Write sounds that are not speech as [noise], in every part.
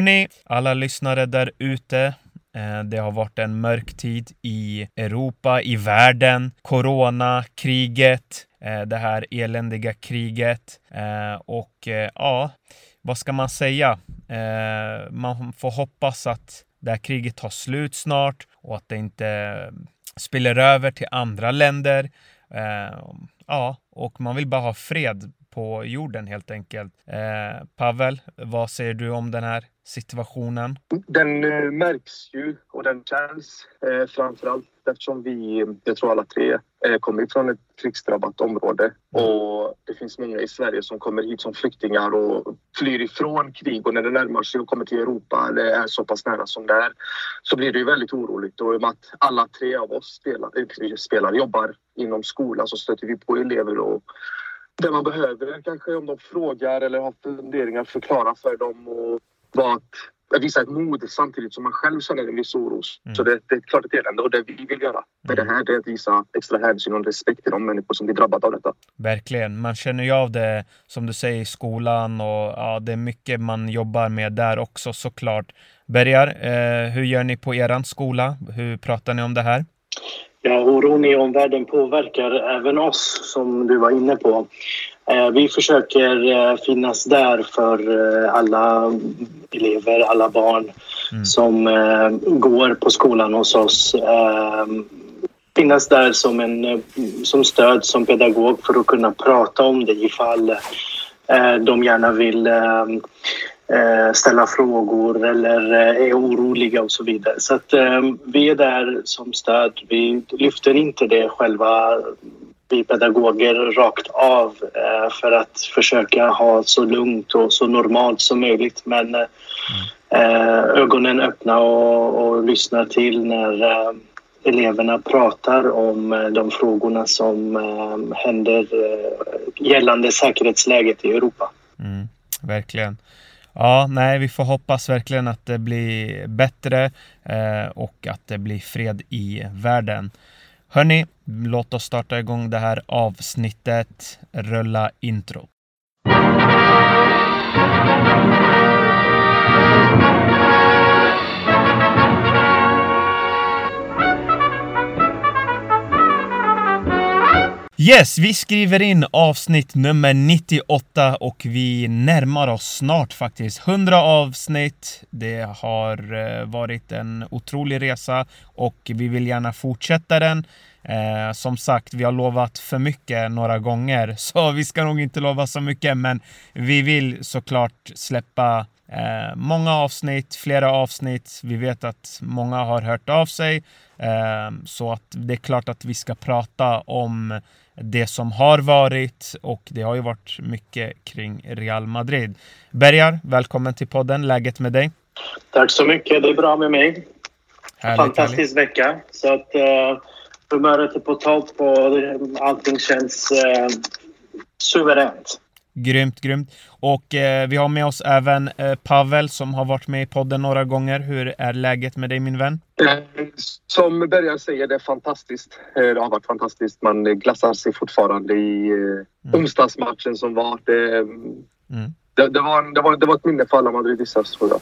Hörni, alla lyssnare där ute. Eh, det har varit en mörk tid i Europa, i världen. Corona, kriget, eh, det här eländiga kriget. Eh, och ja, vad ska man säga? Man får hoppas att det här kriget tar slut snart och att det inte spiller över till andra länder. Ja, och man vill bara ha fred på jorden helt enkelt. Pavel, vad säger du om den här situationen? Den eh, märks ju och den känns eh, framförallt eftersom vi, jag tror alla tre, eh, kommer från ett krigsdrabbat område. Och det finns många i Sverige som kommer hit som flyktingar och flyr ifrån krig. Och när det närmar sig och kommer till Europa eller är så pass nära som det är så blir det ju väldigt oroligt. Och i och med att alla tre av oss spelar, eh, spelar jobbar inom skolan så stöter vi på elever och det man behöver kanske om de frågar eller har funderingar förklara för dem och vara att visa ett mod samtidigt som man själv känner en viss oro. Mm. Så det, det, är klart ett elände och det vi vill göra med mm. det här det är att visa extra hänsyn och respekt till de människor som blir drabbade av detta. Verkligen. Man känner ju av det som du säger i skolan och ja, det är mycket man jobbar med där också såklart. Bergar, eh, hur gör ni på er skola? Hur pratar ni om det här? Ja, oron i omvärlden påverkar även oss, som du var inne på. Eh, vi försöker eh, finnas där för eh, alla elever, alla barn mm. som går på skolan hos oss. Finnas där som, en, som stöd, som pedagog för att kunna prata om det ifall de gärna vill ställa frågor eller är oroliga och så vidare. Så att vi är där som stöd. Vi lyfter inte det själva, vi pedagoger, rakt av eh, för att försöka ha så lugnt och så normalt som möjligt. Men eh, eh, ögonen öppna och, och lyssna till när eleverna pratar om de frågorna som händer gällande säkerhetsläget i Europa. Mm, verkligen. Ja, nej, vi får hoppas verkligen att det blir bättre eh, och att det blir fred i världen. Hörni, låt oss starta igång det här avsnittet. Rulla intro. Yes, vi skriver in avsnitt nummer 98 och vi närmar oss snart faktiskt 100 avsnitt. Det har eh, varit en otrolig resa och vi vill gärna fortsätta den. Eh, som sagt, vi har lovat för mycket några gånger, [laughs] så vi ska nog inte lova så mycket, men vi vill såklart släppa eh, många avsnitt, flera avsnitt. Vi vet att många har hört av sig, eh, så att det är klart att vi ska prata om det som har varit och det har ju varit mycket kring Real Madrid. Bergar, välkommen till podden. Läget med dig? Tack så mycket. Det är bra med mig. Härligt, Fantastisk härligt. vecka. Så att uh, humöret är på topp och allting känns uh, suveränt. Grymt, grymt. Och eh, vi har med oss även eh, Pavel som har varit med i podden några gånger. Hur är läget med dig min vän? Eh, som Bergan säger, det är fantastiskt. Eh, det har varit fantastiskt. Man glassar sig fortfarande i eh, mm. onsdagsmatchen som var. Det, mm. det, det, var, det, var, det var ett minne för alla madridistar tror jag.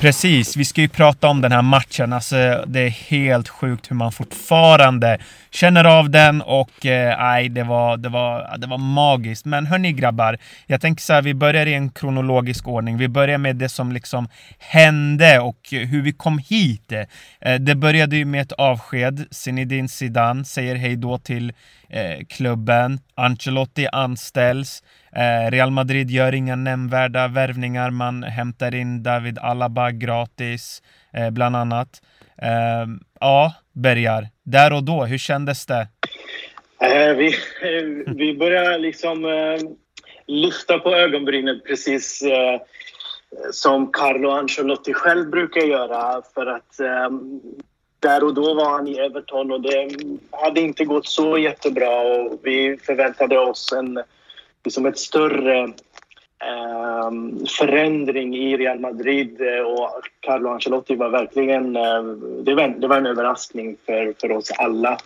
Precis, vi ska ju prata om den här matchen. Alltså, det är helt sjukt hur man fortfarande känner av den och eh, nej, det, var, det, var, det var magiskt. Men hörni grabbar, jag tänker så här, vi börjar i en kronologisk ordning. Vi börjar med det som liksom hände och hur vi kom hit. Eh, det började ju med ett avsked. Zinedine Zidane säger hej då till eh, klubben. Ancelotti anställs. Eh, Real Madrid gör inga nämnvärda värvningar. Man hämtar in David Alaba gratis, eh, bland annat. Eh, ja, Bergar, där och då, hur kändes det? vi, vi börjar liksom lyfta på ögonbrynen precis som Carlo Ancelotti själv brukar göra. För att där och då var han i Everton och det hade inte gått så jättebra och vi förväntade oss en liksom ett större eh, förändring i Real Madrid eh, och Carlo Ancelotti var verkligen... Eh, det, var, det var en överraskning för, för oss alla.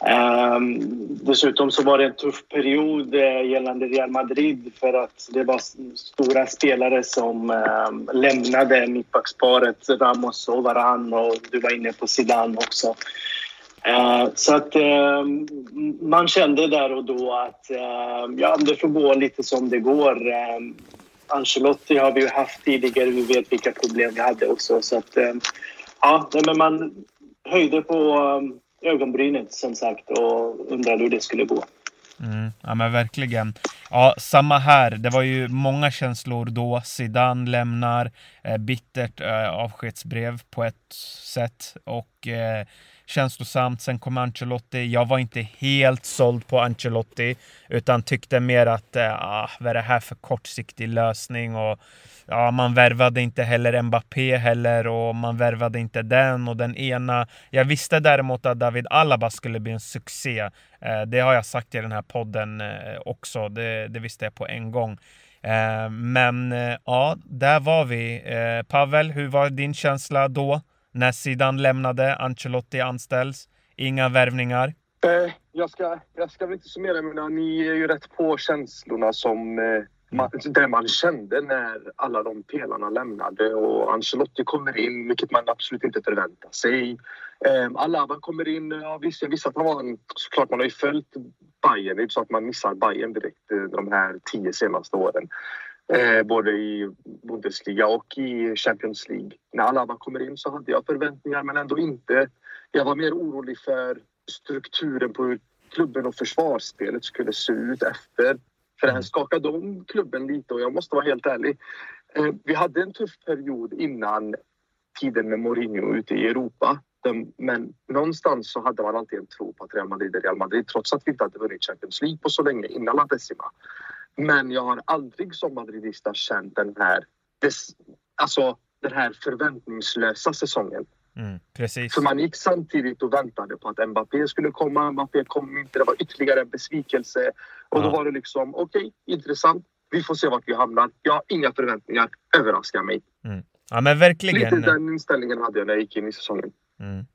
Ehm, dessutom så var det en tuff period eh, gällande Real Madrid för att det var stora spelare som ehm, lämnade mittbacksparet Ramos och Varan och du var inne på Zidane också. Eh, så att eh, man kände där och då att eh, ja, det får gå lite som det går. Eh, Ancelotti har vi ju haft tidigare, vi vet vilka problem vi hade också. Så att, eh, ja, men man höjde på ögonbrynet som sagt och undrade hur det skulle gå. Mm, ja men verkligen. Ja, samma här. Det var ju många känslor då. Zidane lämnar. Eh, bittert eh, avskedsbrev på ett sätt. Och eh, känslosamt. Sen kom Ancelotti. Jag var inte helt såld på Ancelotti. Utan tyckte mer att, eh, ah, vad är det här för kortsiktig lösning? Och ja, man värvade inte heller Mbappé heller och man värvade inte den och den ena. Jag visste däremot att David Alaba skulle bli en succé. Eh, det har jag sagt i den här podden eh, också. Det, det visste jag på en gång. Men ja, där var vi. Pavel, hur var din känsla då? När sidan lämnade, Ancelotti anställs, inga värvningar. Jag ska, jag ska väl inte summera, men ni är ju rätt på känslorna som man, det man kände när alla de pelarna lämnade och Ancelotti kommer in, vilket man absolut inte förväntar sig. Eh, Alaba kommer in, ja, visst, jag visste att han var en, såklart man har ju följt Bayern, det är inte så att man missar Bayern direkt eh, de här tio senaste åren. Eh, både i Bundesliga och i Champions League. När Alaba kommer in så hade jag förväntningar men ändå inte. Jag var mer orolig för strukturen på hur klubben och försvarsspelet skulle se ut efter för det här skakade om klubben lite och jag måste vara helt ärlig. Eh, vi hade en tuff period innan tiden med Mourinho ute i Europa. Men någonstans så hade man alltid en tro på att Real Madrid är Real Madrid trots att vi inte hade vunnit Champions League på så länge innan La Decima. Men jag har aldrig som madridista känt den här, alltså, den här förväntningslösa säsongen. Mm, precis. För man gick samtidigt och väntade på att Mbappé skulle komma. Mbappé kom inte. Det var ytterligare en besvikelse. Och ja. då var det liksom, okej, okay, intressant. Vi får se vart vi hamnar. Jag har inga förväntningar. Överraska mig. Mm. Ja, men verkligen. Lite den inställningen hade jag när jag gick in i säsongen. Mm.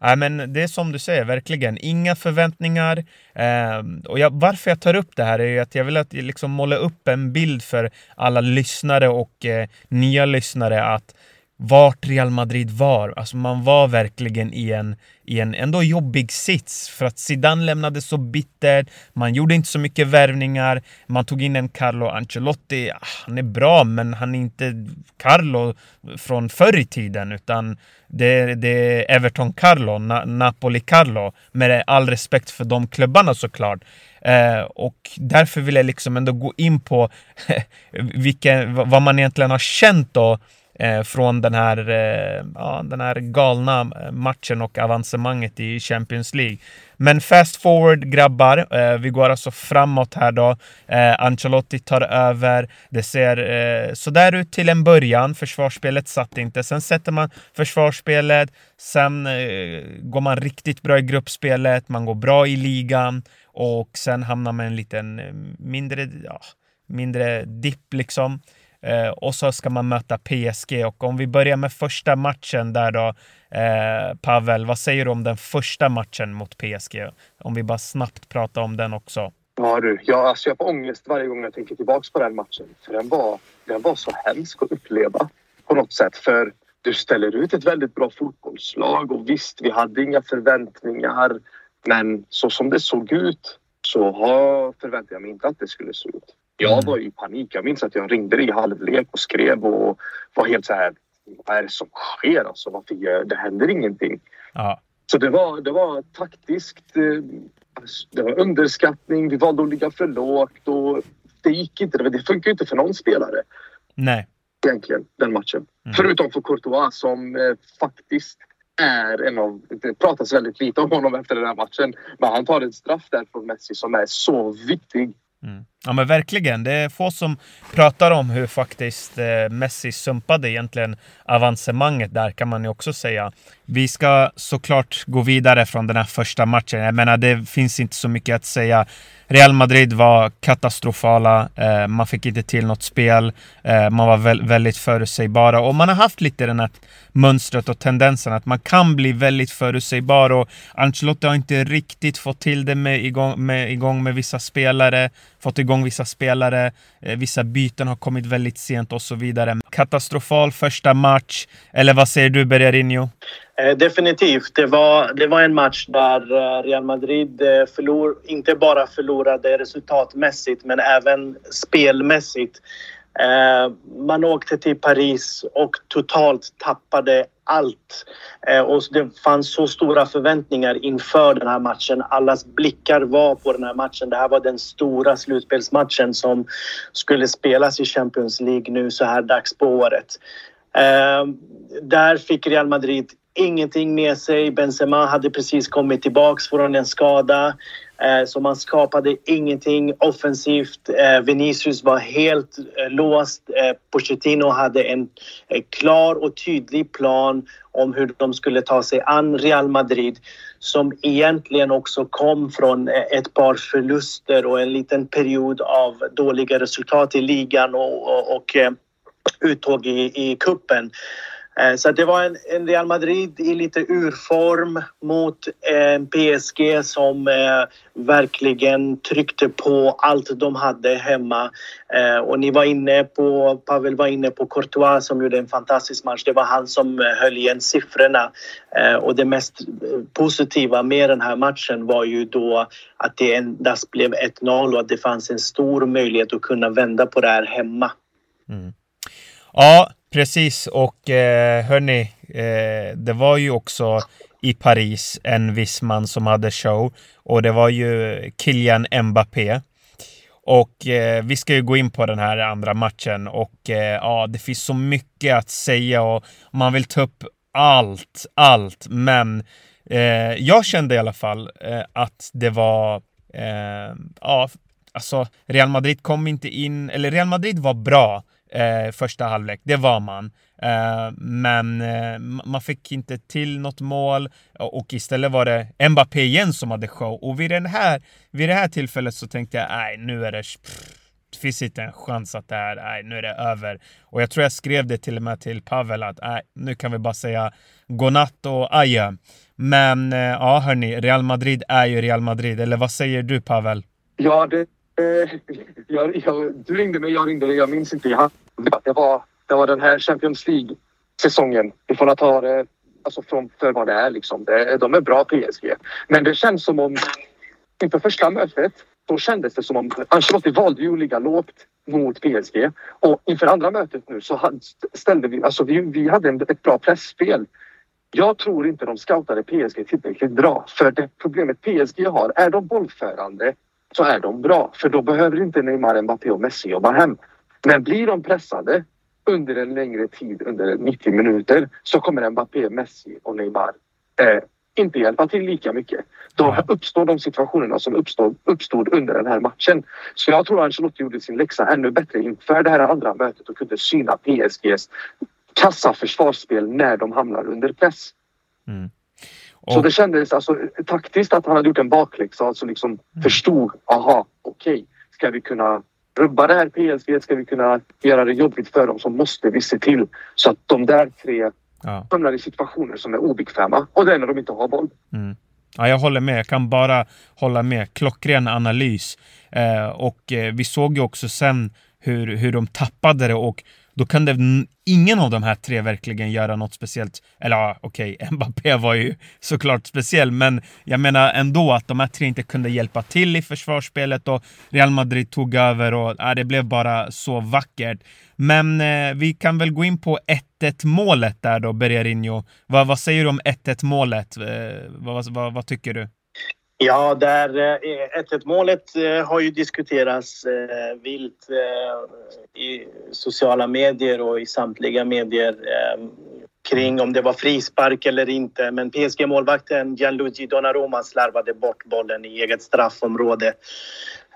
Ja, men det är som du säger, verkligen. Inga förväntningar. Eh, och jag, varför jag tar upp det här är att jag vill att liksom måla upp en bild för alla lyssnare och eh, nya lyssnare att vart Real Madrid var. Alltså man var verkligen i en, i en ändå jobbig sits för att Zidane lämnade så bittert. Man gjorde inte så mycket värvningar. Man tog in en Carlo Ancelotti. Ah, han är bra, men han är inte Carlo från förr i tiden, utan det, det är Everton Carlo, Na, Napoli Carlo. Med all respekt för de klubbarna såklart. Eh, och därför vill jag liksom ändå gå in på [laughs] vilken, vad man egentligen har känt då Eh, från den här, eh, ja, den här galna eh, matchen och avancemanget i Champions League. Men fast forward grabbar, eh, vi går alltså framåt här då. Eh, Ancelotti tar över. Det ser eh, sådär ut till en början. Försvarsspelet satt inte. Sen sätter man försvarsspelet. Sen eh, går man riktigt bra i gruppspelet. Man går bra i ligan och sen hamnar man i en liten mindre, ja, mindre dipp liksom. Eh, och så ska man möta PSG och om vi börjar med första matchen där då, eh, Pavel, vad säger du om den första matchen mot PSG? Om vi bara snabbt pratar om den också. Ja du, jag, alltså jag får ångest varje gång jag tänker tillbaka på den matchen. För den var, den var så hemsk att uppleva på något sätt. För du ställer ut ett väldigt bra fotbollslag och visst, vi hade inga förväntningar. Men så som det såg ut så har, förväntade jag mig inte att det skulle se ut. Jag mm. var i panik. Jag minns att jag ringde i halvlek och skrev och var helt så här. Vad är det som sker? Alltså, varför gör, det händer ingenting. Ja. Så det var, det var taktiskt. Eh, det var underskattning. Vi valde att ligga för lågt och det gick inte. Det funkar inte för någon spelare. Nej. Egentligen, den matchen. Mm. Förutom för Courtois som eh, faktiskt är en av... Det pratas väldigt lite om honom efter den här matchen. Men han tar en straff där från Messi som är så viktig. Mm. Ja men verkligen. Det är få som pratar om hur faktiskt eh, Messi sumpade egentligen avancemanget där kan man ju också säga. Vi ska såklart gå vidare från den här första matchen. Jag menar det finns inte så mycket att säga. Real Madrid var katastrofala. Eh, man fick inte till något spel. Eh, man var väldigt förutsägbara och man har haft lite den här mönstret och tendensen att man kan bli väldigt förutsägbar och Ancelotti har inte riktigt fått till det med igång med, igång med vissa spelare, fått igång vissa spelare, eh, vissa byten har kommit väldigt sent och så vidare. Katastrofal första match, eller vad säger du Bergarinho? Eh, definitivt. Det var, det var en match där eh, Real Madrid eh, förlor, inte bara förlorade resultatmässigt men även spelmässigt. Eh, man åkte till Paris och totalt tappade allt. Eh, och det fanns så stora förväntningar inför den här matchen. Allas blickar var på den här matchen. Det här var den stora slutspelsmatchen som skulle spelas i Champions League nu så här dags på året. Eh, där fick Real Madrid ingenting med sig. Benzema hade precis kommit tillbaks från en skada. Eh, så man skapade ingenting offensivt. Eh, Vinicius var helt eh, låst. Pochettino hade en klar och tydlig plan om hur de skulle ta sig an Real Madrid som egentligen också kom från ett par förluster och en liten period av dåliga resultat i ligan och, och, och uttåg i, i kuppen. Eh, så det var en, en, Real Madrid i lite urform mot eh, en PSG som eh, verkligen tryckte på allt de hade hemma. Eh, och ni var inne på, Pavel var inne på Courtois som gjorde en fantastisk match. Det var han som eh, höll igen siffrorna. Eh, och det mest positiva med den här matchen var ju då att det endast blev 1-0 och att det fanns en stor möjlighet att kunna vända på det här hemma. Mm. Ja, Precis, och eh, hörni, eh, det var ju också i Paris en viss man som hade show och det var ju Kylian Mbappé. Och eh, vi ska ju gå in på den här andra matchen och eh, ja, det finns så mycket att säga och man vill ta upp allt, allt. Men eh, jag kände i alla fall eh, att det var, eh, ja, alltså Real Madrid kom inte in, eller Real Madrid var bra eh, första halvlek. Det var man. Eh, men eh, man fick inte till något mål och istället var det Mbappé igen som hade show. Och vid, den här, vid det här tillfället så tänkte jag, nej nu är det... Pff, det finns inte en chans att det här, nej, nu är det över. Och jag tror jag skrev det till och med till Pavel att nej, nu kan vi bara säga godnatt och adjö. Men eh, ja, hörni, Real Madrid är ju Real Madrid. Eller vad säger du Pavel? Ja, det Eh, [laughs] jag, jag, du ringde mig, jag ringde dig. Jag minns inte. Jag, det, var, det var den här Champions League-säsongen. Vi får ta det alltså från för vad det är. Liksom. Det, de är bra PSG. Men det känns som om inför första mötet så kändes det som om Ancelotti valde ju att ligga lågt mot PSG. Och inför andra mötet nu så ställde vi, alltså vi, vi hade en, ett bra pressspel. Jag tror inte de scoutade PSG tillräckligt bra. För det problemet PSG har, är de bollförande så är de bra. För då behöver inte Neymar, Mbappé och Messi jobba hem. Men blir de pressade under en längre tid, under 90 minuter, så kommer Mbappé, Messi och Neymar eh, inte hjälpa till lika mycket. Då uppstår de situationerna som uppstod, uppstod under den här matchen. Så jag tror att Ancelotti gjorde sin läxa ännu bättre inför det här andra mötet och kunde syna PSGs kassa försvarsspel när de hamnar under press. Mm. Och... Så det kändes alltså taktiskt att han hade gjort en bakläxa, alltså liksom mm. förstod, aha, okej, okay, ska vi kunna rubba det här PSG, ska vi kunna göra det jobbigt för dem så måste vi se till så att de där tre ja. hamnar i situationer som är obekväma och det är när de inte har boll. Mm. Ja, jag håller med. Jag kan bara hålla med. Klockren analys. Eh, och eh, vi såg ju också sen hur, hur de tappade det och då kan det ingen av de här tre verkligen göra något speciellt. Eller ja, okej, okay, [laughs] Mbappé var ju såklart speciell, men jag menar ändå att de här tre inte kunde hjälpa till i försvarsspelet och Real Madrid tog över och ja, det blev bara så vackert. Men eh, vi kan väl gå in på 1-1 målet där då, Bergarinho. Vad, vad säger du om 1-1 målet? Eh, vad, vad, vad tycker du? Ja, där eh, 1-1 målet eh, har ju diskuterats eh, vilt i sociala medier och i samtliga medier kring om det var frispark eller inte. Men PSG-målvakten Gianluigi Donnarumma slarvade bort bollen i eget straffområde.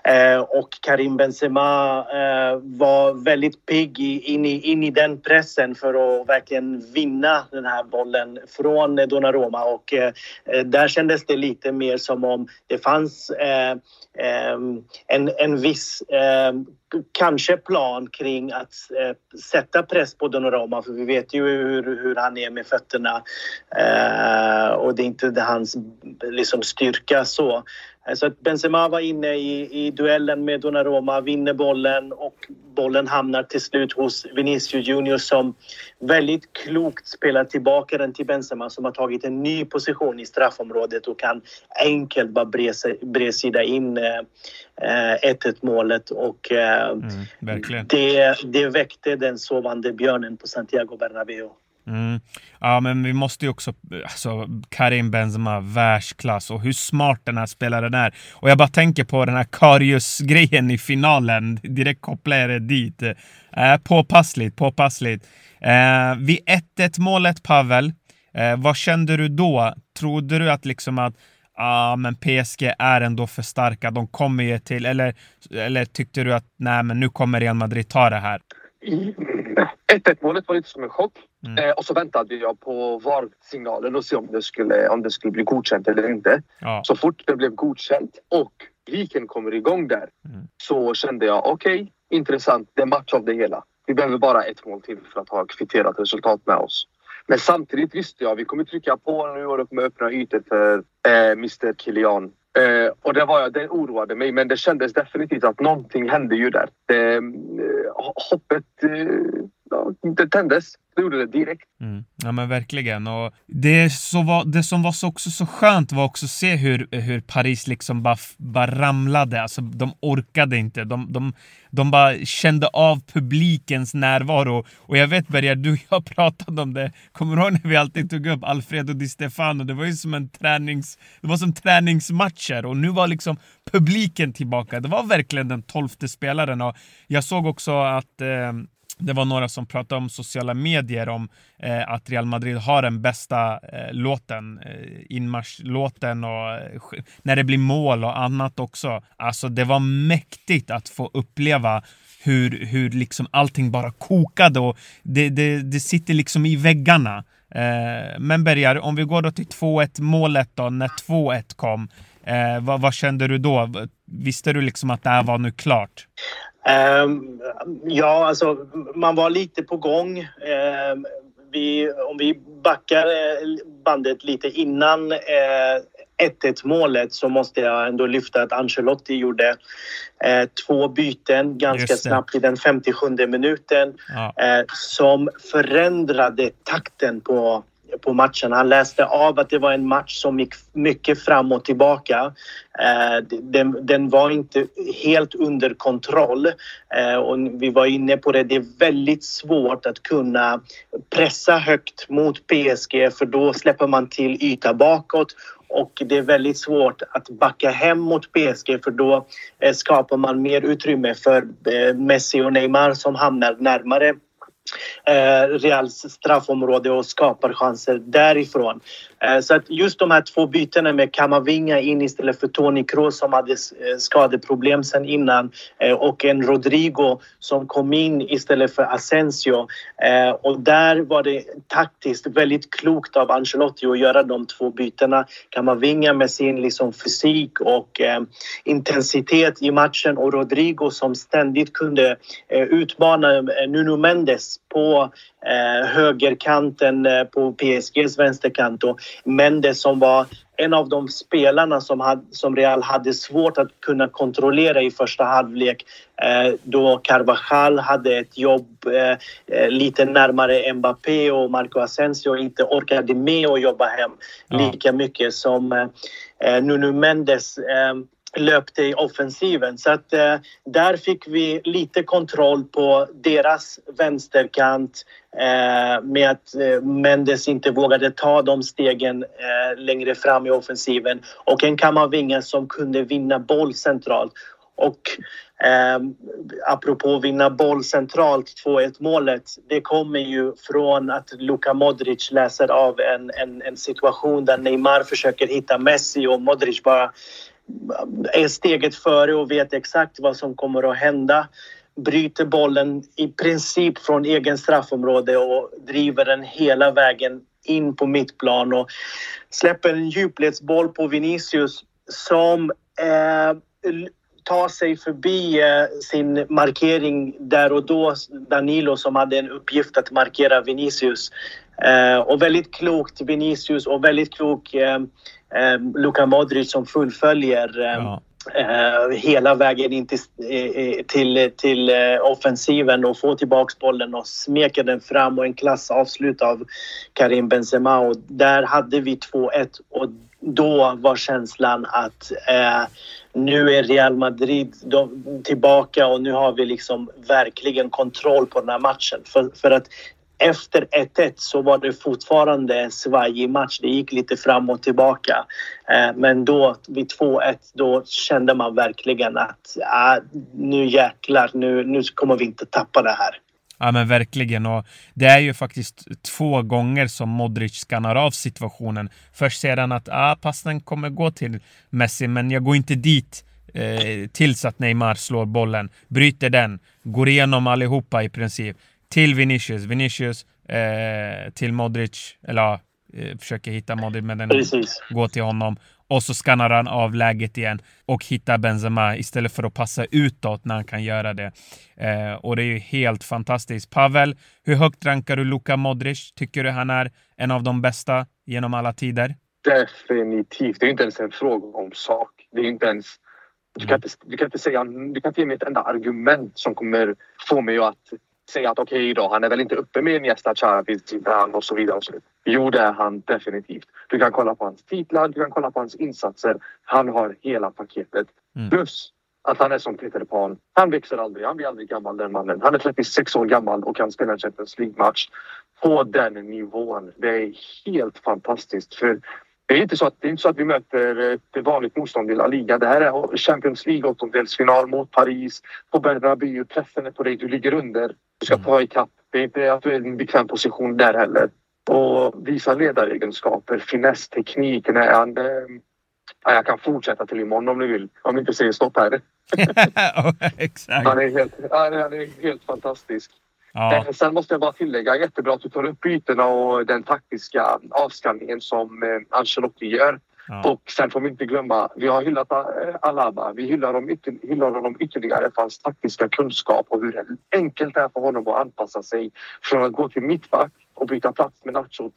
Eh, och Karim Benzema eh, var väldigt pigg in i, in i den pressen för att verkligen vinna den här bollen från Donnarumma. Och eh, där kändes det lite mer som om det fanns eh, eh en, en viss eh, kanske plan kring att eh, sätta press på Donnarumma. För vi vet ju hur, hur han är med fötterna. Eh, och det är inte det hans liksom, styrka så. Så att Benzema var inne i, i duellen med Donnarumma, vinner bollen och bollen hamnar till slut hos Vinicius Junior som väldigt klokt spelar tillbaka den till Benzema som har tagit en ny position i straffområdet och kan enkelt bara bredsida in 1-1 eh, målet och eh, mm, det, det väckte den sovande björnen på Santiago Bernabéu. Mm. Ja, men vi måste ju också... Alltså, Karim Benzema, världsklass. Och hur smart den här spelaren är. Och jag bara tänker på den här Karius-grejen i finalen. Direkt kopplar jag det dit. Eh, påpassligt, påpassligt. Eh, vid 1-1 målet, Pavel. Eh, vad kände du då? Trodde du att liksom att ah, men PSG är ändå för starka, de kommer ju till... Eller, eller tyckte du att nej, men nu kommer Real Madrid ta det här? 1-1 målet var lite som en chock. Mm. Eh, och så väntade jag på VAR-signalen och se om det skulle, om det skulle bli godkänt eller inte. Ja. Så fort det blev godkänt och viken kommer igång där mm. så kände jag okej, okay, intressant. Det är match av det hela. Vi behöver bara ett mål till för att ha kvitterat resultat med oss. Men samtidigt visste jag vi kommer trycka på nu och kommer öppna ytor för eh, Mr Kilian. Eh, och det, var, det oroade mig, men det kändes definitivt att någonting hände ju där. Det, eh, hoppet eh, ja, det tändes. Det gjorde det direkt. Mm. Ja men verkligen. Och det, så var, det som var så, också så skönt var också att se hur, hur Paris liksom bara, bara ramlade. Alltså, de orkade inte. De, de, de bara kände av publikens närvaro. Och jag vet Berger, du och jag [laughs] pratade om det. Kommer du ihåg när vi alltid tog upp Alfredo Di Stefano? Det var ju som en tränings... Det var som träningsmatcher och nu var liksom publiken tillbaka. Det var verkligen den tolfte spelaren och jag såg också att eh, det var några som pratade om sociala medier om eh, att Real Madrid har den bästa eh, låten, eh, inmarschlåten och eh, när det blir mål och annat också. Alltså det var mäktigt att få uppleva hur, hur liksom allting bara kokade och det, det, det sitter liksom i väggarna. Eh, men Bergar, om vi går då till 2-1 målet då, när 2-1 kom. Eh, vad, vad, kände du då? Visste du liksom att det här var nu klart? Um, ja, alltså man var lite på gång. Um, vi, om vi backar eh, bandet lite innan eh, 1-1 målet så måste jag ändå lyfta att Ancelotti gjorde eh, två byten ganska snabbt i den 57 minuten ja. eh, som förändrade takten på på matchen. Han läste av att det var en match som gick mycket fram och tillbaka. Eh, den, den var inte helt under kontroll eh, och vi var inne på det. Det är väldigt svårt att kunna pressa högt mot PSG för då släpper man till yta bakåt och det är väldigt svårt att backa hem mot PSG för då eh, skapar man mer utrymme för Messi och Neymar som hamnar närmare eh, Reals straffområde och skapar chanser därifrån. Eh, så att just de här två bytena med Kamavinga in istället för Toni Kroos som hade eh, skadeproblem sen innan eh, och en Rodrigo som kom in istället för Asensio. Och där var det taktiskt väldigt klokt av Ancelotti att göra de två bytena. Kamavinga med sin liksom fysik och intensitet i matchen och Rodrigo som ständigt kunde utmana Nuno Mendes på eh, högerkanten eh, på PSGs vänsterkant och Mendes som var en av de spelarna som, hade, som Real hade svårt att kunna kontrollera i första halvlek eh, då Carvajal hade ett jobb eh, eh lite närmare Mbappé och Marco Asensio inte orkade med att jobba hem ja. lika mycket som eh, eh Nuno Mendes löpte i offensiven. Så att eh, där fick vi lite kontroll på deras vänsterkant eh, med att eh, Mendes inte vågade ta de stegen eh, längre fram i offensiven och en kammarvinge som kunde vinna boll centralt. Och eh, apropå vinna boll centralt, 2-1 målet, det kommer ju från att Luka Modric läser av en, en, en situation där Neymar försöker hitta Messi och Modric bara är steget före och vet exakt vad som kommer att hända. Bryter bollen i princip från egen straffområde och driver den hela vägen in på mittplan och släpper en djupledsboll på Vinicius som eh, tar sig förbi eh, sin markering där och då. Danilo som hade en uppgift att markera Vinicius. Eh, och väldigt klokt Vinicius och väldigt klok eh, eh Luka Modric som fullföljer ja. Hela vägen in till, till, till offensiven och får tillbaka bollen och smeker den fram och en klass avslut av Karim Benzema och där hade vi 2-1 och då var känslan att nu är Real Madrid tillbaka och nu har vi liksom verkligen kontroll på den här matchen. För, för att efter 1-1 så var det fortfarande en svajig match. Det gick lite fram och tillbaka. Eh, men då vid 2-1 då kände man verkligen att ah, nu jäklar, nu, nu kommer vi inte tappa det här. Ja men verkligen och det är ju faktiskt två gånger som Modric skannar av situationen. Först säger han att ah, passen kommer gå till Messi men jag går inte dit eh, tills att Neymar slår bollen. Bryter den, går igenom allihopa i princip till Vinicius. Vinicius eh, till Modric, eller ja, eh, försöker hitta Modric men den Precis. går till honom. Och så skannar han av läget igen och hittar Benzema istället för att passa utåt när han kan göra det. Eh, och det är ju helt fantastiskt. Pavel, hur högt rankar du Luka Modric? Tycker du han är en av de bästa genom alla tider? Definitivt. Det är inte ens en fråga om sak. Det är inte ens... Du kan inte, du kan inte, säga, du kan inte ge mig ett enda argument som kommer få mig att säga att okej okay då, han är väl inte uppe med Iniesta, Xavi, Zidane och så vidare. Och så vidare. Jo, det är han definitivt. Du kan kolla på hans titlar, du kan kolla på hans insatser. Han har hela paketet. Mm. Plus att han är som Peter Pan. Han växer aldrig. Han blir aldrig gammal den mannen. Han är 36 år gammal och kan spela en Champions League-match på den nivån. Det är helt fantastiskt. För det är inte så att, det är inte så att vi möter ett vanligt motstånd i La Liga. Det här är Champions League åttondelsfinal mot Paris på Bernabéu. Pressen är på dig. Du ligger under. Ska mm. ta ikapp. Det är inte att du är i en bekväm position där heller. Och visa ledaregenskaper, finess, teknik. Nej, han, eh, jag kan fortsätta till imorgon om ni vill. Om ni inte säger stopp här. [laughs] exakt. Han är helt, han är helt fantastisk. Ja. Eh, sen måste jag bara tillägga, jättebra att du tar upp bytena och den taktiska avskanningen som eh, Ancelotti gör. Ja. Och sen får vi inte glömma, vi har hyllat eh, Alaba. Vi hyllar, dem ytter, hyllar honom ytterligare för hans taktiska kunskap och hur enkelt det är för honom att anpassa sig från att gå till mittback och byta plats med Nacho och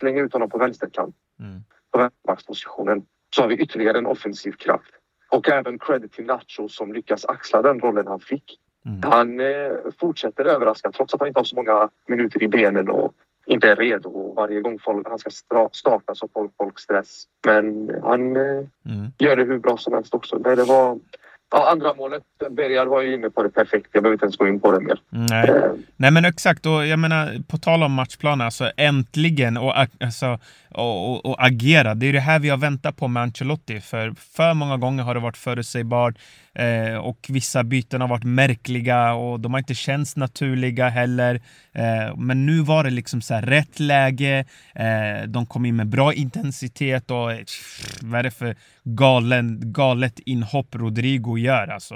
slänga ut honom på vänsterkant. Mm. På vänsterbackspositionen. Så har vi ytterligare en offensiv kraft. Och även credit till Nacho som lyckas axla den rollen han fick. Mm. Han eh, fortsätter överraska trots att han inte har så många minuter i benen och inte är redo. Varje gång folk, han ska starta så får folk stress. Men han eh, mm. gör det hur bra som helst också. Det, det var Ja, andra målet, Bergar var ju inne på det perfekt. Jag behöver inte ens gå in på det mer. Nej, eh. Nej men exakt. Och jag menar, på tal om matchplanen, alltså äntligen och, alltså, och, och, och, agera. Det är det här vi har väntat på med Ancelotti. För för många gånger har det varit förutsägbart eh, och vissa byten har varit märkliga och de har inte känts naturliga heller. Eh, men nu var det liksom så här, rätt läge. Eh, de kom in med bra intensitet och pff, vad är det för galen, galet inhopp Rodrigo gör? Alltså,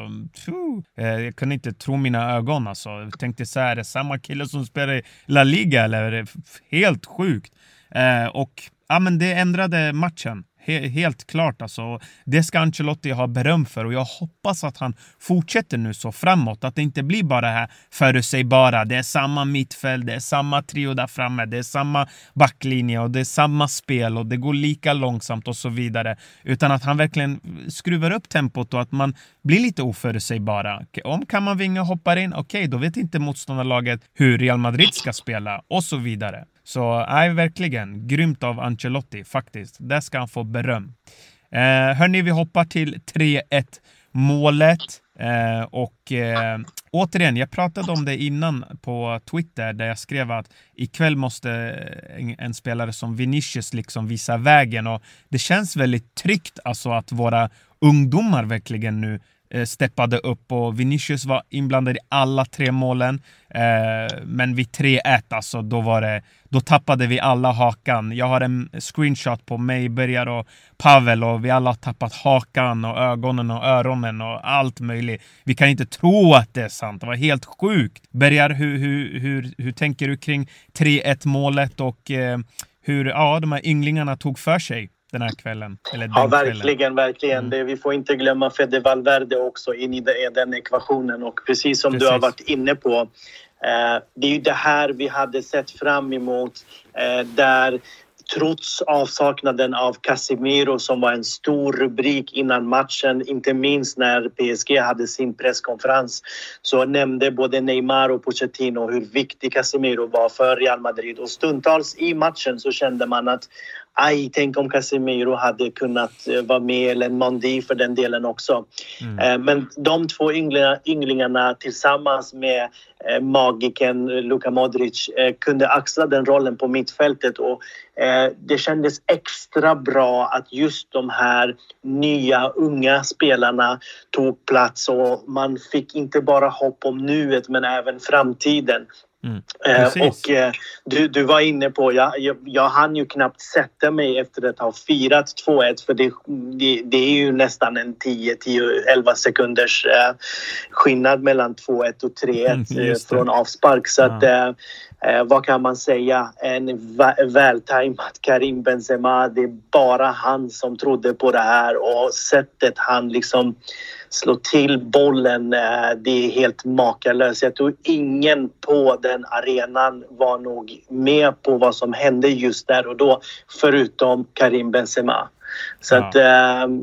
eh, jag kunde inte tro mina ögon. Alltså. Jag tänkte så här, är det samma kille som spelar i La Liga eller? Helt sjukt. Eh, och ja, men det ändrade matchen. He helt klart alltså. Det ska Ancelotti ha beröm för och jag hoppas att han fortsätter nu så framåt. Att det inte blir bara det här förutsägbara. Det är samma mittfält, det är samma trio där framme, det är samma backlinje och det är samma spel och det går lika långsamt och så vidare. Utan att han verkligen skruvar upp tempot och att man blir lite oförutsägbara. Om Kamavinga hoppar in, okej, okay, då vet inte motståndarlaget hur Real Madrid ska spela och så vidare. Så nej, verkligen grymt av Ancelotti faktiskt. Där ska han få beröm. Eh, hörni, vi hoppar till 3-1 målet. Eh, och eh, återigen, jag pratade om det innan på Twitter där jag skrev att ikväll måste en, en, spelare som Vinicius liksom visa vägen och det känns väldigt tryggt alltså att våra ungdomar verkligen nu Eh, steppade upp och Vinicius var inblandad i alla tre målen. Eh, men vid 3-1 alltså, då var det då tappade vi alla hakan. Jag har en screenshot på mig, Bergar och Pavel och vi alla har tappat hakan och ögonen och öronen och allt möjligt. Vi kan inte tro att det är sant. Det var helt sjukt. Bergar, hur, hur, hur, hur tänker du kring 3-1 målet och eh, hur ja, de här ynglingarna tog för sig? Den här kvällen. Eller ja, verkligen, kvällen. verkligen. Mm. Det, vi får inte glömma Fede Valverde också in i den ekvationen och precis som precis. du har varit inne på Eh, det är ju det här vi hade sett fram emot eh, där trots avsaknaden av Casemiro som var en stor rubrik innan matchen, inte minst när PSG hade sin presskonferens, så nämnde både Neymar och Pochettino hur viktig Casemiro var för Real Madrid. Och stundtals i matchen så kände man att aj, tänk om Casemiro hade kunnat eh, vara med, eller Mondi för den delen också. Mm. Eh, men de två ynglingarna, ynglingarna tillsammans med eh, magiken Luka Modric kunde axla den rollen på mittfältet och det kändes extra bra att just de här nya unga spelarna tog plats och man fick inte bara hopp om nuet men även framtiden. Mm, eh, och eh, du, du var inne på, jag, jag, jag hann ju knappt sätta mig efter att ha firat 2-1 för det, det, det, är ju nästan en 10-11 sekunders eh, skillnad mellan 2-1 och 3-1 mm, [laughs] eh, från avspark. Så ja. att, eh, eh, vad kan man säga? En vältajmad Karim Benzema. Det är bara han som trodde på det här och sättet han liksom slå till bollen. Eh, det är helt makalöst. Jag tror ingen på den arenan var nog med på vad som hände just där och då förutom Karim Benzema. Så ja. att... Äh,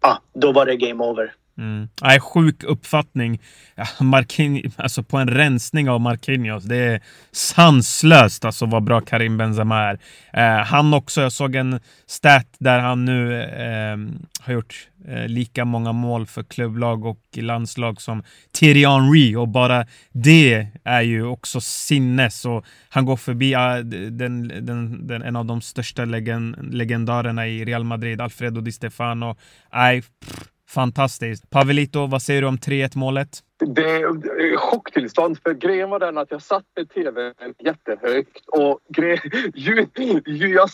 ja, då var det game over. Mm. Nej, sjuk uppfattning. Ja, [laughs] Marquinhos, alltså på en rensning av Marquinhos. Det är sanslöst alltså vad bra Karim Benzema är. Eh, han också, jag såg en stat där han nu eh, har gjort eh, lika många mål för klubblag och landslag som Thierry Henry och bara det är ju också sinnes och han går förbi den, den, den, en av de största legend, legendarerna i Real Madrid, Alfredo Di Stefano. Nej, pff, Fantastiskt. Pavelito, vad säger du om 3-1 målet? Det är eh, chocktillstånd. För grejen var den att jag satt med tvn jättehögt och grej, [laughs] jag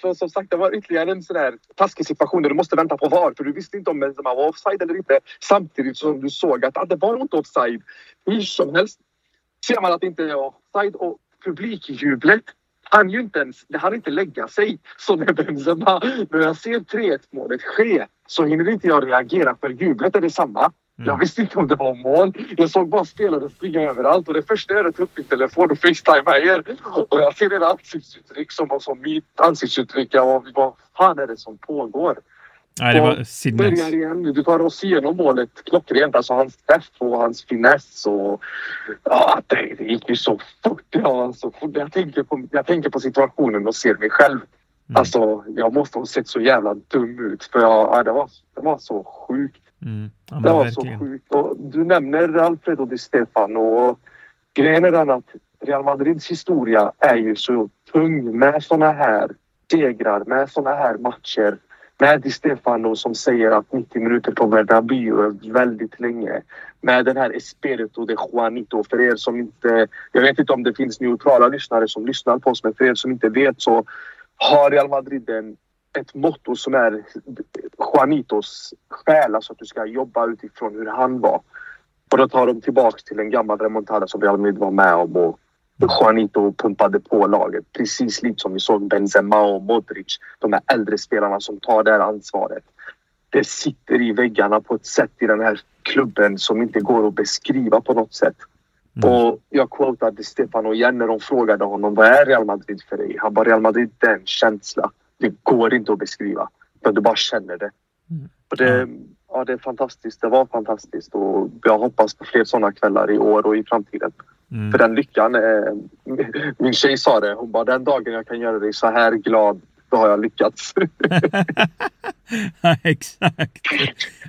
för som sagt, det var ytterligare en sån här taskig situation där du måste vänta på VAR för du visste inte om man var offside eller inte. Samtidigt som du såg att ah, det var inte offside. Hur som helst ser man att det inte är offside och publikjublet han ju inte ens, det hann inte lägga sig. Så när Benzema, när jag ser 3-1 målet ske så hinner inte jag reagera för jublet är detsamma. Mm. Jag visste inte om det var mål. Jag såg bara spelare springa överallt och det första jag tog upp min telefon och facetimade er. Och jag ser era ansiktsuttryck som, som mitt ansiktsuttryck. Jag vad fan är det som pågår? Nej, det var sinnes. Igen. Du tar oss igenom målet klockrent. Alltså hans träff och hans finess och... Ja, det, det gick ju så fort. Ja, alltså, jag, tänker på, jag tänker på situationen och ser mig själv. Mm. Alltså, jag måste ha sett så jävla dum ut. För jag, ja, det, var, det var så sjukt. Mm. Ja, det var verkligen. så sjukt. Och du nämner Alfredo Di Stefano. Och grejen är den att Real Madrids historia är ju så tung med såna här segrar, med såna här matcher med Di Stefano som säger att 90 minuter på Bernabéu är väldigt länge. Med den här Espirito de Juanito. För er som inte... Jag vet inte om det finns neutrala lyssnare som lyssnar på oss men för er som inte vet så har Real Madrid en, ett motto som är Juanitos själ. Alltså att du ska jobba utifrån hur han var. Och då tar de tillbaka till en gammal remontada som Real Madrid var med om och Juanito pumpade på laget. Precis lite som vi såg Benzema och Modric. De här äldre spelarna som tar det här ansvaret. Det sitter i väggarna på ett sätt i den här klubben som inte går att beskriva på något sätt. Mm. Och jag quotade Stefano igen när de frågade honom vad är Real Madrid för dig? Han bara Real Madrid det är en känsla. Det går inte att beskriva. För du bara känner det. Mm. Och det, ja, det är fantastiskt. Det var fantastiskt och jag hoppas på fler sådana kvällar i år och i framtiden. Mm. För den lyckan, eh, min tjej sa det, hon bara den dagen jag kan göra dig så här glad då har jag lyckats. [laughs] ja, exakt.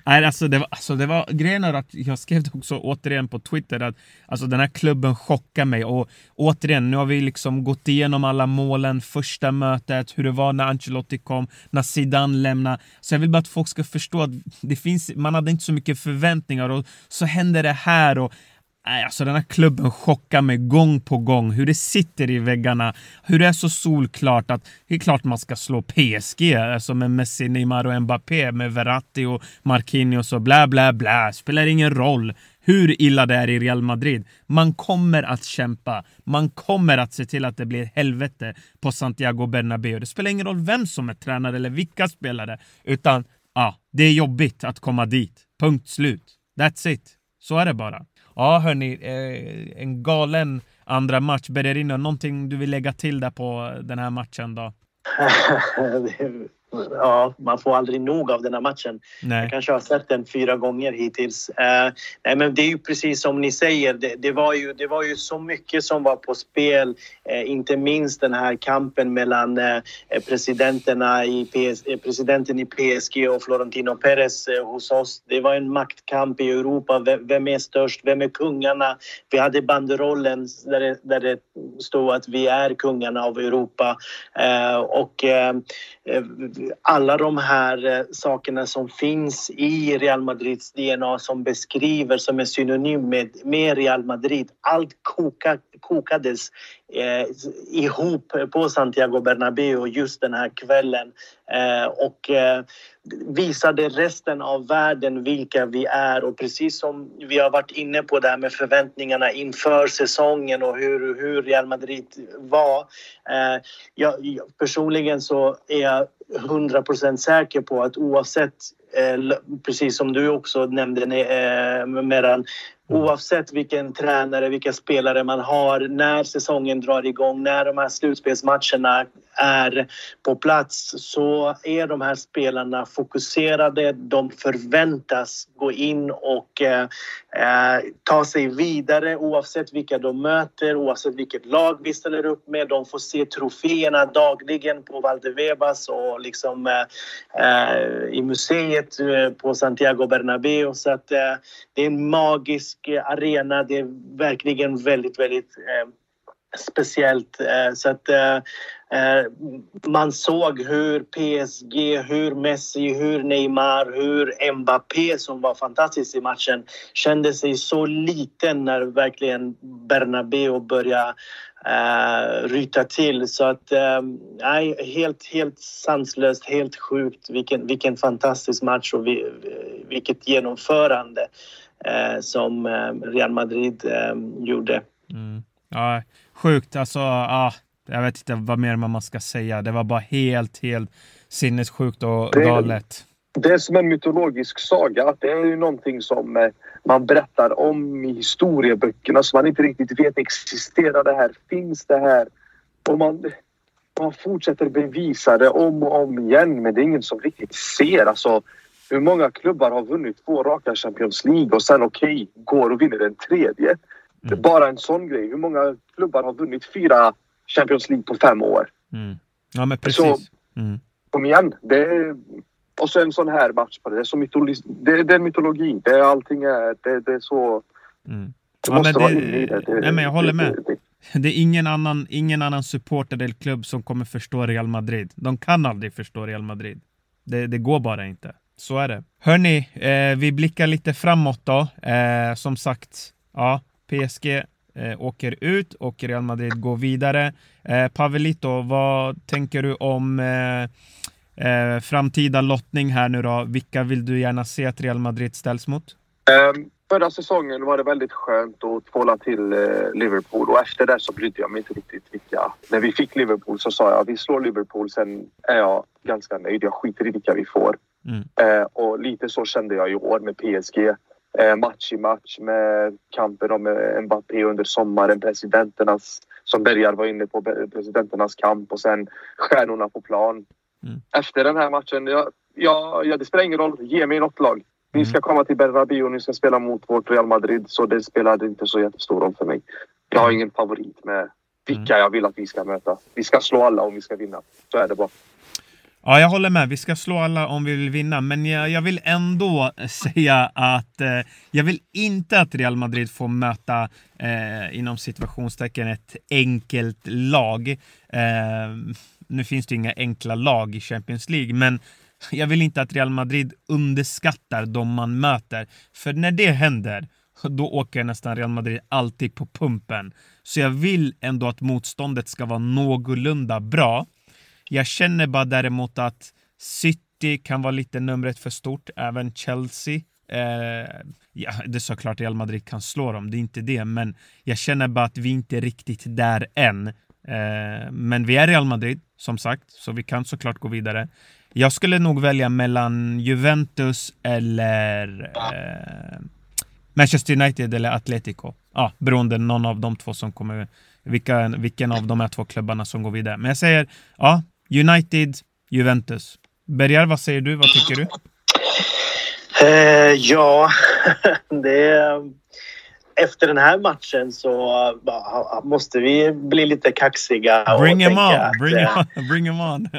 Nej, alltså det var, alltså det var grejen är att jag skrev också återigen på Twitter att alltså den här klubben chockar mig och återigen, nu har vi liksom gått igenom alla målen, första mötet, hur det var när Ancelotti kom, när Zidane lämnade. Så jag vill bara att folk ska förstå att det finns, man hade inte så mycket förväntningar och så händer det här och Nej, alltså den här klubben chockar mig gång på gång. Hur det sitter i väggarna. Hur det är så solklart att det är klart man ska slå PSG. Alltså med Messi, Neymar och Mbappé. Med Verratti och Marquinhos och bla bla bla. Spelar ingen roll hur illa det är i Real Madrid. Man kommer att kämpa. Man kommer att se till att det blir helvete på Santiago Bernabéu. Det spelar ingen roll vem som är tränare eller vilka spelare. Utan ja, det är jobbigt att komma dit. Punkt slut. That's it. Så är det bara. Ja, hörni, eh, en galen andra match. Bergerino, någonting du vill lägga till där på den här matchen då? [laughs] [laughs] ja, man får aldrig nog av den här matchen. Nej. Jag kanske har sett den fyra gånger hittills. Eh, nej, men det är ju precis som ni säger, det, det, var ju, det var ju så mycket som var på spel. Eh, inte minst den här kampen mellan eh, presidenterna i PS, eh, presidenten i PSG och Florentino Perez eh, hos oss. Det var en maktkamp i Europa. Vem, vem är störst? Vem är kungarna? Vi hade banderollen där det, där det stod att vi är kungarna av Europa. Eh, och alla de här eh, sakerna som finns i Real Madrids DNA som beskriver, som är synonym med, med Real Madrid. Allt kokar kokades eh, ihop på Santiago Bernabéu just den här kvällen. Eh, och eh, visade resten av världen vilka vi är och precis som vi har varit inne på det här med förväntningarna inför säsongen och hur, hur Real Madrid var. Eh, jag, personligen så är jag 100% säker på att oavsett Eh, precis som du också nämnde eh, Meran, Oavsett vilken tränare, vilka spelare man har, när säsongen drar igång, när de här slutspelsmatcherna är på plats så är de här spelarna fokuserade. De förväntas gå in och eh, eh, ta sig vidare oavsett vilka de möter, oavsett vilket lag vi ställer upp med. De får se troféerna dagligen på Valdevebas och liksom, eh, eh i museet eh, på Santiago Bernabéu. Så att, eh, det är en magisk arena. Det är verkligen väldigt, väldigt speciellt. Eh, så att eh, eh, man såg hur PSG, hur Messi, hur Neymar, hur Mbappé som var fantastisk i matchen kände sig så liten när verkligen Bernabéu började uh, ryta till. Så att, uh, helt, helt sanslöst, helt sjukt. Vilken, vilken fantastisk match och vi, vilket genomförande uh, som Real Madrid gjorde. Mm. Ja, sjukt. Alltså, ah, jag vet inte vad mer man ska säga. Det var bara helt, helt sinnessjukt och det, galet. Det är som en mytologisk saga. Det är ju någonting som eh, man berättar om i historieböckerna som man inte riktigt vet existerar det här, finns det här? Och man, man fortsätter bevisa det om och om igen men det är ingen som riktigt ser. Alltså, hur många klubbar har vunnit två raka Champions League och sen okej, okay, går och vinner den tredje? Mm. Bara en sån grej. Hur många klubbar har vunnit fyra Champions League på fem år. Mm. Ja, men precis. Så, mm. Kom igen. Det är, och så en sån här match på det. Är, så mytologi, det, det är mytologi. Det är allting är, det, det är så... Mm. Ja, måste det, vara inne i det. det nej, men jag håller med. Det, är ingen annan, ingen annan supporter eller klubb som kommer förstå Real Madrid. De kan aldrig förstå Real Madrid. Det, det går bara inte. Så är det. Hörni, eh, vi blickar lite framåt då. Eh, som sagt, ja, PSG eh, åker ut och Real Madrid går vidare. Eh, Pavelito, vad tänker du om eh, eh, framtida lottning här nu då? Vilka vill du gärna se att Real Madrid ställs mot? Um, förra säsongen var det väldigt skönt att tvåla till uh, Liverpool och efter det så brydde jag mig inte riktigt vilka. När vi fick Liverpool så sa jag vi slår Liverpool, sen är jag ganska nöjd. Jag skiter i vilka vi får. Mm. Uh, och lite så kände jag i år med PSG. Eh, match i match med kampen om eh, Mbappé under sommaren, presidenternas, som Bergar var inne på, presidenternas kamp och sen stjärnorna på plan. Mm. Efter den här matchen, ja, ja, ja, det spelar ingen roll. Ge mig något lag. Ni ska mm. komma till Bernabéu och ni ska spela mot vårt Real Madrid så det spelar inte så jättestor roll för mig. Jag har ingen favorit med vilka mm. jag vill att vi ska möta. Vi ska slå alla om vi ska vinna. Så är det bara. Ja, jag håller med. Vi ska slå alla om vi vill vinna, men jag, jag vill ändå säga att eh, jag vill inte att Real Madrid får möta eh, inom situationstecken ett enkelt lag. Eh, nu finns det inga enkla lag i Champions League, men jag vill inte att Real Madrid underskattar de man möter. För när det händer, då åker nästan Real Madrid alltid på pumpen. Så jag vill ändå att motståndet ska vara någorlunda bra. Jag känner bara däremot att City kan vara lite numret för stort, även Chelsea. Eh, ja, det är såklart Real Madrid kan slå dem, det är inte det, men jag känner bara att vi inte är riktigt där än. Eh, men vi är Real Madrid, som sagt, så vi kan såklart gå vidare. Jag skulle nog välja mellan Juventus eller eh, Manchester United eller Atletico. Ja, beroende någon av de två som kommer, vilka, vilken av de här två klubbarna som går vidare. Men jag säger, ja, United, Juventus. Bergar, vad säger du? Vad tycker du? Eh, ja, [laughs] det efter den här matchen så måste vi bli lite kaxiga. Bring him on! Bring, him on. Bring him on.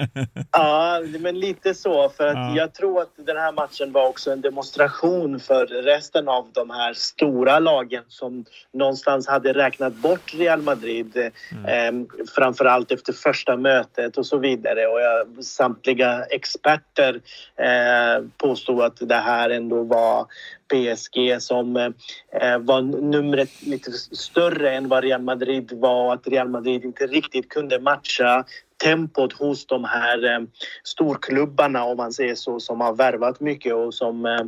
ja, men lite så. För att ja. jag tror att den här matchen var också en demonstration för resten av de här stora lagen som någonstans hade räknat bort Real Madrid. Mm. Eh, framförallt efter första mötet och så vidare. Och jag, samtliga experter eh, påstod att det här ändå var PSG som eh, var numret lite större än vad Real Madrid var att Real Madrid inte riktigt kunde matcha tempot hos de här eh, storklubbarna om man säger så som har värvat mycket och som eh,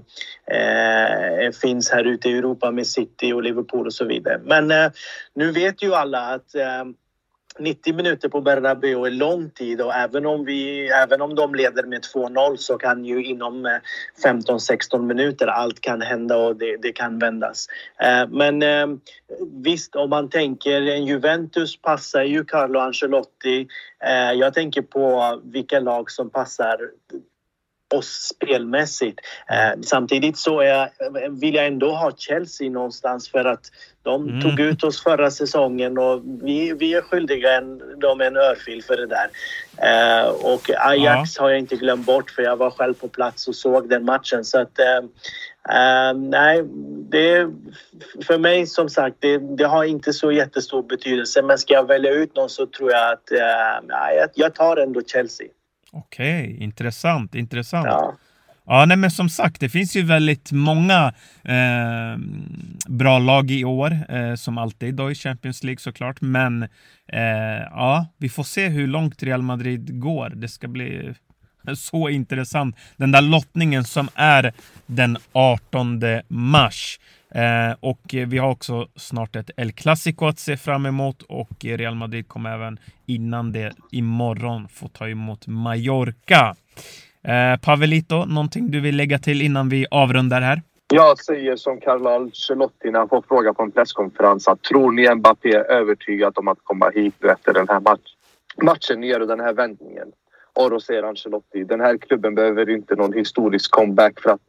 eh finns här ute i Europa med City och Liverpool och så vidare. Men eh, nu vet ju alla att eh, 90 minuter på Bernabeu är lång tid och även om, vi, även om de leder med 2-0 så kan ju inom eh, 15-16 minuter allt kan hända och det, det kan vändas. Eh, men eh, visst, om man tänker en Juventus passar ju Carlo Ancelotti. Jag tänker på vilka lag som passar oss spelmässigt. Samtidigt så är, vill jag ändå ha Chelsea någonstans för att de mm. tog ut oss förra säsongen och vi, vi är skyldiga en, dem en örfil för det där. Eh, och Ajax ja. har jag inte glömt bort för jag var själv på plats och såg den matchen. Så att, eh, Uh, nej, det, för mig som sagt, det, det, har inte så jättestor betydelse. Men ska jag välja ut någon så tror jag att uh, jag, jag tar ändå Chelsea. Okej, okay, intressant, intressant. Ja. Ja, nej, men som sagt, det finns ju väldigt många eh, bra lag i år, eh, som alltid då i Champions League såklart. Men eh, ja, vi får se hur långt Real Madrid går. Det ska bli [laughs] så intressant. Den där lottningen som är den 18 mars. Eh, och vi har också snart ett El Clasico att se fram emot och Real Madrid kommer även innan det imorgon få ta emot Mallorca. Eh, Pavelito, någonting du vill lägga till innan vi avrundar här? Jag säger som Carlo Ancelotti när han får fråga på en presskonferens att tror ni Mbappé är övertygad om att komma hit efter den här match matchen gör och den här vändningen? Och då säger Ancelotti, den här klubben behöver inte någon historisk comeback för att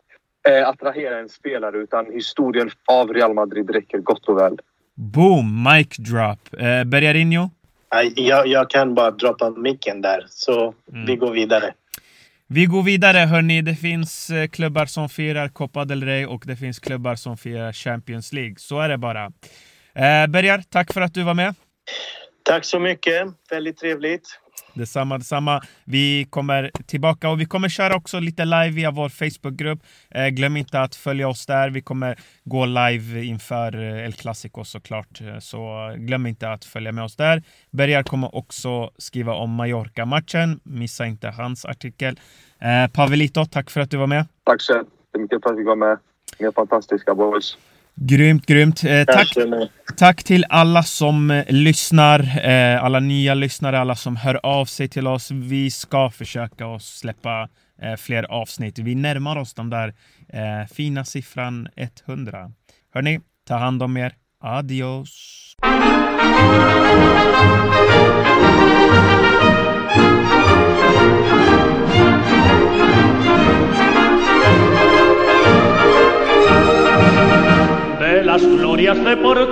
eh, attrahera en spelare utan historien av Real Madrid räcker gott och väl. Boom! Mic drop. Eh, Bergarinho? Jag, jag kan bara droppa micken där, så mm. vi går vidare. Vi går vidare hörni. Det finns eh, klubbar som firar Copa del Rey och det finns klubbar som firar Champions League. Så är det bara. Eh, Bergar, tack för att du var med. Tack så mycket. Väldigt trevligt. Detsamma, detsamma. Vi kommer tillbaka och vi kommer köra också lite live via vår Facebookgrupp. Eh, glöm inte att följa oss där. Vi kommer gå live inför eh, El Clasico såklart. Eh, så glöm inte att följa med oss där. Bergar kommer också skriva om Mallorca-matchen. Missa inte hans artikel. Eh, Pavelito, tack för att du var med. Tack så mycket för att vi var med. Ni är fantastiska boys. Grymt, grymt. Eh, tack, tack till alla som eh, lyssnar, eh, alla nya lyssnare, alla som hör av sig till oss. Vi ska försöka att släppa eh, fler avsnitt. Vi närmar oss den där eh, fina siffran 100. Hörni, ta hand om er. Adios!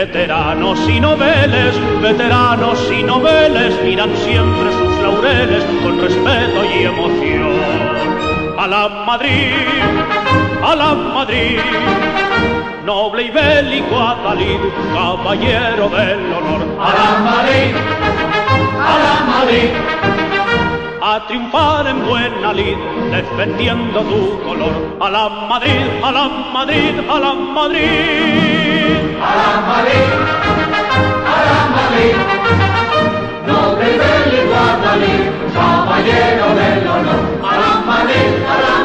Veteranos y noveles, veteranos y noveles miran siempre sus laureles con respeto y emoción. A la Madrid, a la Madrid, noble y bélico Adalid, caballero del honor. A la Madrid, a la Madrid, a triunfar en buena lid, defendiendo tu color. A la Madrid, a la Madrid, a la Madrid. A la Madrid, a la Madrid. Noble del Iguadalí, caballero del honor. A la Madrid, a la Madrid.